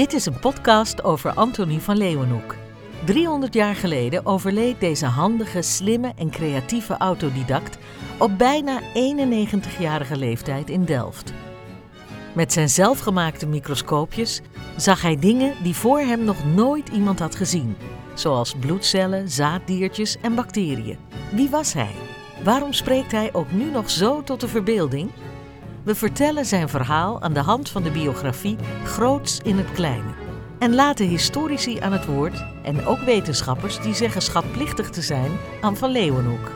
Dit is een podcast over Antonie van Leeuwenhoek. 300 jaar geleden overleed deze handige, slimme en creatieve autodidact op bijna 91-jarige leeftijd in Delft. Met zijn zelfgemaakte microscoopjes zag hij dingen die voor hem nog nooit iemand had gezien, zoals bloedcellen, zaaddiertjes en bacteriën. Wie was hij? Waarom spreekt hij ook nu nog zo tot de verbeelding? We vertellen zijn verhaal aan de hand van de biografie Groots in het Kleine. En laten historici aan het woord en ook wetenschappers die zeggen schatplichtig te zijn aan Van Leeuwenhoek.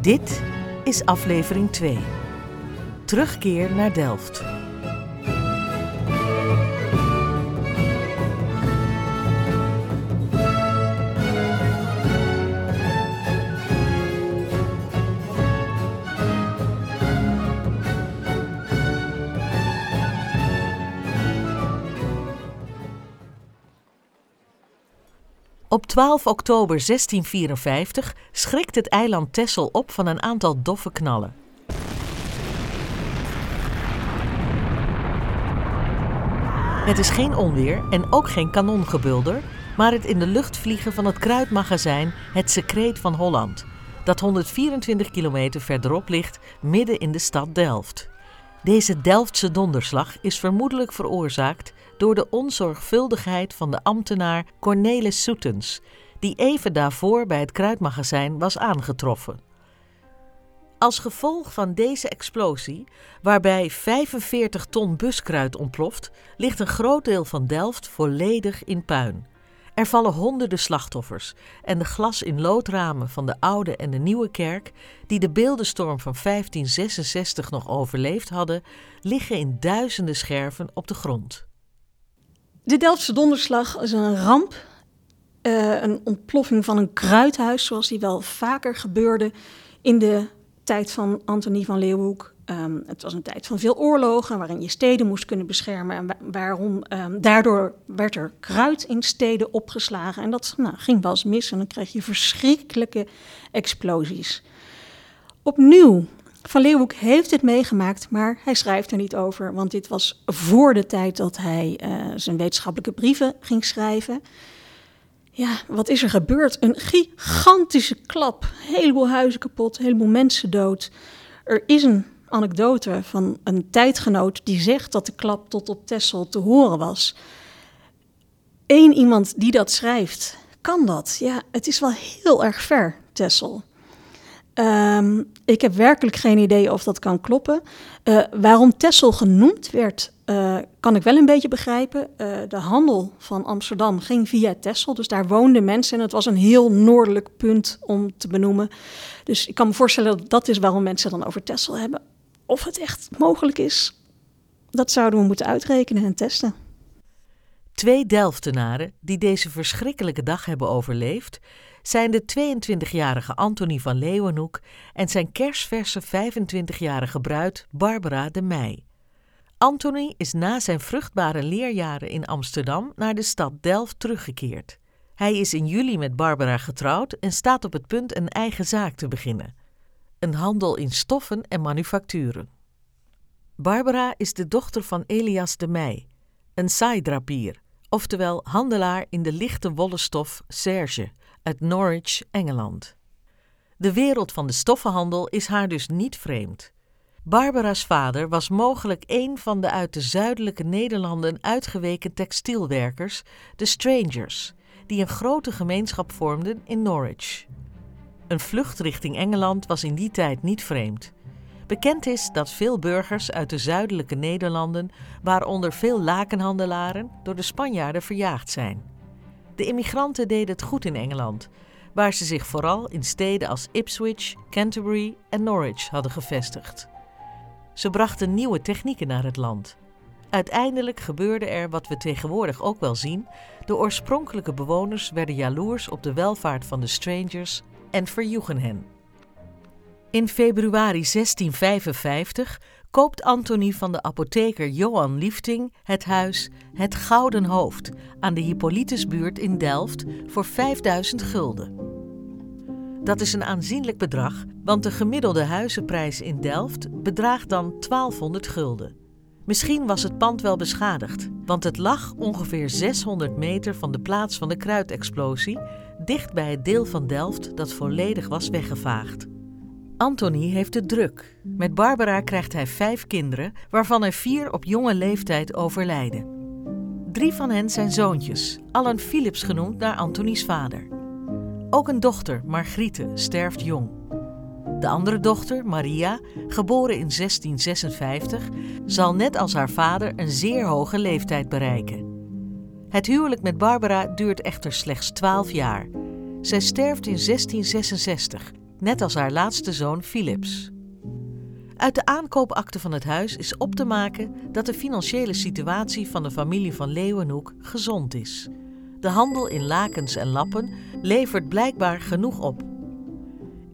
Dit is aflevering 2. Terugkeer naar Delft. Op 12 oktober 1654 schrikt het eiland Texel op van een aantal doffe knallen. Het is geen onweer en ook geen kanongebulder, maar het in de lucht vliegen van het kruidmagazijn Het Secreet van Holland, dat 124 kilometer verderop ligt, midden in de stad Delft. Deze Delftse donderslag is vermoedelijk veroorzaakt door de onzorgvuldigheid van de ambtenaar Cornelis Soetens, die even daarvoor bij het kruidmagazijn was aangetroffen. Als gevolg van deze explosie, waarbij 45 ton buskruid ontploft, ligt een groot deel van Delft volledig in puin. Er vallen honderden slachtoffers en de glas in loodramen van de oude en de nieuwe kerk, die de beeldenstorm van 1566 nog overleefd hadden, liggen in duizenden scherven op de grond. De Delftse donderslag is een ramp. Uh, een ontploffing van een kruidhuis, zoals die wel vaker gebeurde in de tijd van Antonie van Leeuwenhoek. Um, het was een tijd van veel oorlogen, waarin je steden moest kunnen beschermen. En waarom, um, daardoor werd er kruid in steden opgeslagen. En dat nou, ging wel eens mis en dan kreeg je verschrikkelijke explosies. Opnieuw van Leeuwenhoek heeft het meegemaakt, maar hij schrijft er niet over, want dit was voor de tijd dat hij uh, zijn wetenschappelijke brieven ging schrijven. Ja, wat is er gebeurd? Een gigantische klap. Een heleboel huizen kapot, een heleboel mensen dood. Er is een anekdote van een tijdgenoot die zegt dat de klap tot op Texel te horen was. Eén iemand die dat schrijft, kan dat? Ja, het is wel heel erg ver, Texel. Um, ik heb werkelijk geen idee of dat kan kloppen. Uh, waarom Texel genoemd werd, uh, kan ik wel een beetje begrijpen. Uh, de handel van Amsterdam ging via Texel, dus daar woonden mensen en het was een heel noordelijk punt om te benoemen. Dus ik kan me voorstellen dat dat is waarom mensen dan over Texel hebben. Of het echt mogelijk is, dat zouden we moeten uitrekenen en testen. Twee Delftenaren die deze verschrikkelijke dag hebben overleefd, zijn de 22-jarige Antonie van Leeuwenhoek en zijn kersverse 25-jarige bruid Barbara de Meij. Antonie is na zijn vruchtbare leerjaren in Amsterdam naar de stad Delft teruggekeerd. Hij is in juli met Barbara getrouwd en staat op het punt een eigen zaak te beginnen: een handel in stoffen en manufacturen. Barbara is de dochter van Elias de Meij, een saaidrapier, oftewel handelaar in de lichte wollen stof serge uit Norwich, Engeland. De wereld van de stoffenhandel is haar dus niet vreemd. Barbara's vader was mogelijk een van de uit de zuidelijke Nederlanden uitgeweken textielwerkers, de Strangers, die een grote gemeenschap vormden in Norwich. Een vlucht richting Engeland was in die tijd niet vreemd. Bekend is dat veel burgers uit de zuidelijke Nederlanden, waaronder veel lakenhandelaren, door de Spanjaarden verjaagd zijn. De immigranten deden het goed in Engeland, waar ze zich vooral in steden als Ipswich, Canterbury en Norwich hadden gevestigd. Ze brachten nieuwe technieken naar het land. Uiteindelijk gebeurde er wat we tegenwoordig ook wel zien: de oorspronkelijke bewoners werden jaloers op de welvaart van de strangers en verjoegen hen. In februari 1655 koopt Antonie van de apotheker Johan Liefting het huis Het Gouden Hoofd aan de Hippolytusbuurt in Delft voor 5000 gulden. Dat is een aanzienlijk bedrag, want de gemiddelde huizenprijs in Delft bedraagt dan 1200 gulden. Misschien was het pand wel beschadigd, want het lag ongeveer 600 meter van de plaats van de kruitexplosie, dicht bij het deel van Delft dat volledig was weggevaagd. Anthony heeft het druk. Met Barbara krijgt hij vijf kinderen, waarvan er vier op jonge leeftijd overlijden. Drie van hen zijn zoontjes, allen Philips genoemd naar Anthony's vader. Ook een dochter, Margriete, sterft jong. De andere dochter, Maria, geboren in 1656, zal net als haar vader een zeer hoge leeftijd bereiken. Het huwelijk met Barbara duurt echter slechts 12 jaar. Zij sterft in 1666, net als haar laatste zoon Philips. Uit de aankoopakte van het huis is op te maken dat de financiële situatie van de familie van Leeuwenhoek gezond is. De handel in lakens en lappen levert blijkbaar genoeg op.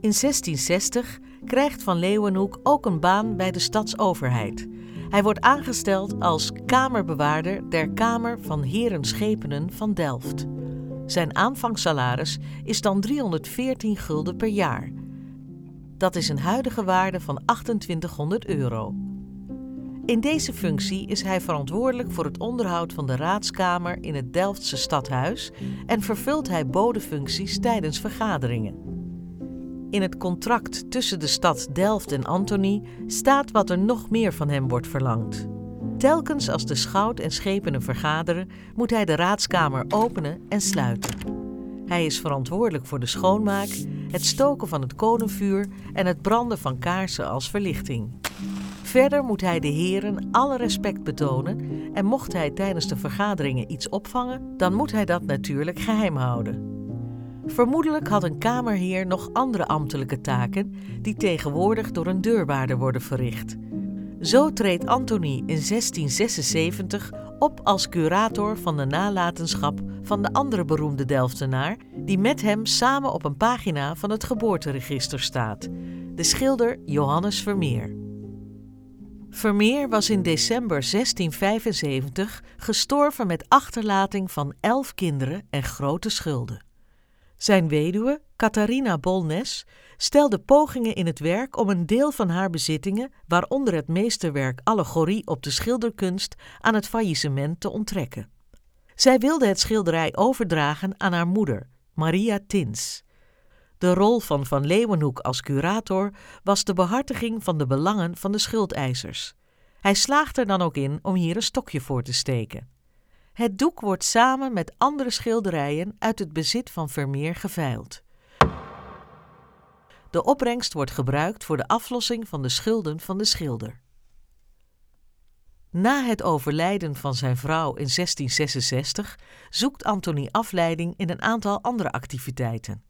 In 1660 krijgt Van Leeuwenhoek ook een baan bij de stadsoverheid. Hij wordt aangesteld als kamerbewaarder der Kamer van Heren Schepenen van Delft. Zijn aanvangssalaris is dan 314 gulden per jaar. Dat is een huidige waarde van 2800 euro. In deze functie is hij verantwoordelijk voor het onderhoud van de raadskamer in het Delftse stadhuis en vervult hij bodefuncties tijdens vergaderingen. In het contract tussen de stad Delft en Antony staat wat er nog meer van hem wordt verlangd. Telkens als de schout en schepenen vergaderen, moet hij de raadskamer openen en sluiten. Hij is verantwoordelijk voor de schoonmaak, het stoken van het kolenvuur en het branden van kaarsen als verlichting. Verder moet hij de heren alle respect betonen en mocht hij tijdens de vergaderingen iets opvangen, dan moet hij dat natuurlijk geheim houden. Vermoedelijk had een kamerheer nog andere ambtelijke taken die tegenwoordig door een deurwaarder worden verricht. Zo treedt Antony in 1676 op als curator van de nalatenschap van de andere beroemde Delftenaar, die met hem samen op een pagina van het geboorteregister staat, de schilder Johannes Vermeer. Vermeer was in december 1675 gestorven met achterlating van elf kinderen en grote schulden. Zijn weduwe, Catharina Bolnes, stelde pogingen in het werk om een deel van haar bezittingen, waaronder het meesterwerk Allegorie op de schilderkunst, aan het faillissement te onttrekken. Zij wilde het schilderij overdragen aan haar moeder, Maria Tins. De rol van Van Leeuwenhoek als curator was de behartiging van de belangen van de schuldeisers. Hij slaagt er dan ook in om hier een stokje voor te steken. Het doek wordt samen met andere schilderijen uit het bezit van Vermeer geveild. De opbrengst wordt gebruikt voor de aflossing van de schulden van de schilder. Na het overlijden van zijn vrouw in 1666 zoekt Anthony afleiding in een aantal andere activiteiten.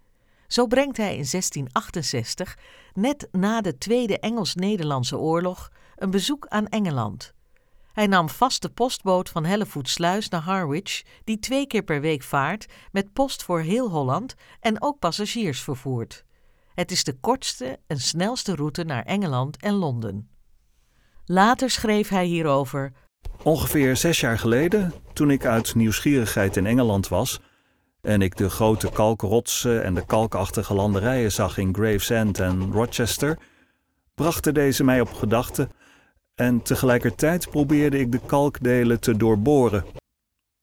Zo brengt hij in 1668, net na de Tweede Engels-Nederlandse Oorlog, een bezoek aan Engeland. Hij nam vast de postboot van Hellevoetsluis naar Harwich, die twee keer per week vaart met post voor heel Holland en ook passagiers vervoert. Het is de kortste en snelste route naar Engeland en Londen. Later schreef hij hierover. Ongeveer zes jaar geleden, toen ik uit nieuwsgierigheid in Engeland was en ik de grote kalkrotsen en de kalkachtige landerijen zag in Gravesend en Rochester, brachten deze mij op gedachten en tegelijkertijd probeerde ik de kalkdelen te doorboren.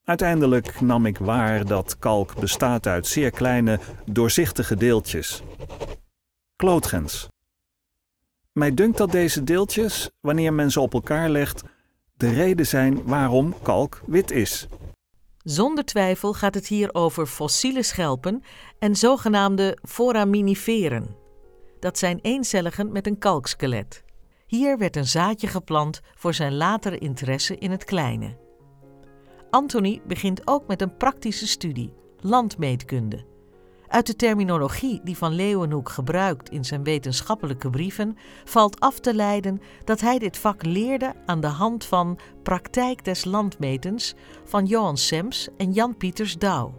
Uiteindelijk nam ik waar dat kalk bestaat uit zeer kleine, doorzichtige deeltjes. Klootgens. Mij dunkt dat deze deeltjes, wanneer men ze op elkaar legt, de reden zijn waarom kalk wit is. Zonder twijfel gaat het hier over fossiele schelpen en zogenaamde foraminiferen. Dat zijn eencelligen met een kalkskelet. Hier werd een zaadje geplant voor zijn latere interesse in het kleine. Anthony begint ook met een praktische studie, landmeetkunde. Uit de terminologie die Van Leeuwenhoek gebruikt in zijn wetenschappelijke brieven valt af te leiden dat hij dit vak leerde aan de hand van Praktijk des Landmetens van Johan Sems en Jan Pieters Douw.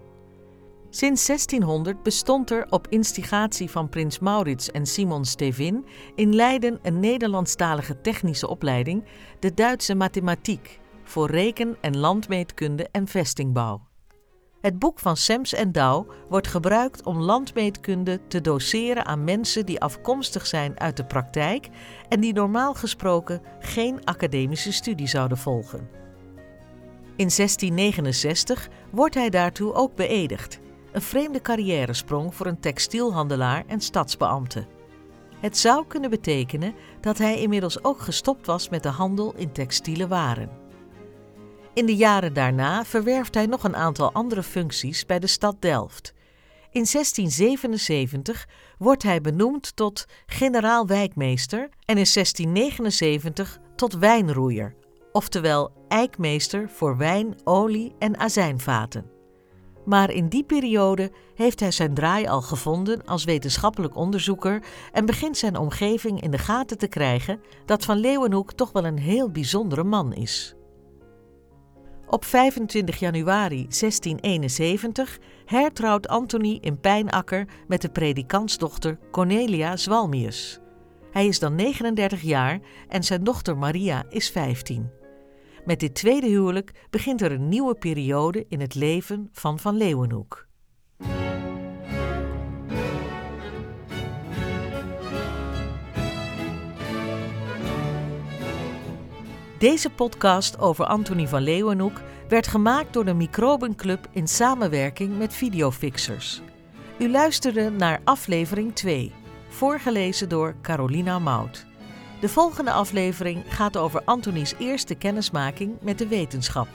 Sinds 1600 bestond er op instigatie van prins Maurits en Simon Stevin in Leiden een Nederlandstalige technische opleiding, de Duitse mathematiek, voor reken- en landmeetkunde en vestingbouw. Het boek van Sems en Douw wordt gebruikt om landmeetkunde te doseren aan mensen die afkomstig zijn uit de praktijk en die normaal gesproken geen academische studie zouden volgen. In 1669 wordt hij daartoe ook beëdigd. Een vreemde carrièresprong voor een textielhandelaar en stadsbeambte. Het zou kunnen betekenen dat hij inmiddels ook gestopt was met de handel in textiele waren. In de jaren daarna verwerft hij nog een aantal andere functies bij de stad Delft. In 1677 wordt hij benoemd tot generaal wijkmeester en in 1679 tot wijnroeier, oftewel eikmeester voor wijn, olie en azijnvaten. Maar in die periode heeft hij zijn draai al gevonden als wetenschappelijk onderzoeker en begint zijn omgeving in de gaten te krijgen dat Van Leeuwenhoek toch wel een heel bijzondere man is. Op 25 januari 1671 hertrouwt Antony in Pijnakker met de predikantsdochter Cornelia Zwalmius. Hij is dan 39 jaar en zijn dochter Maria is 15. Met dit tweede huwelijk begint er een nieuwe periode in het leven van Van Leeuwenhoek. Deze podcast over Antonie van Leeuwenhoek werd gemaakt door de Microbenclub in samenwerking met Videofixers. U luisterde naar aflevering 2, voorgelezen door Carolina Mout. De volgende aflevering gaat over Antonies eerste kennismaking met de wetenschap.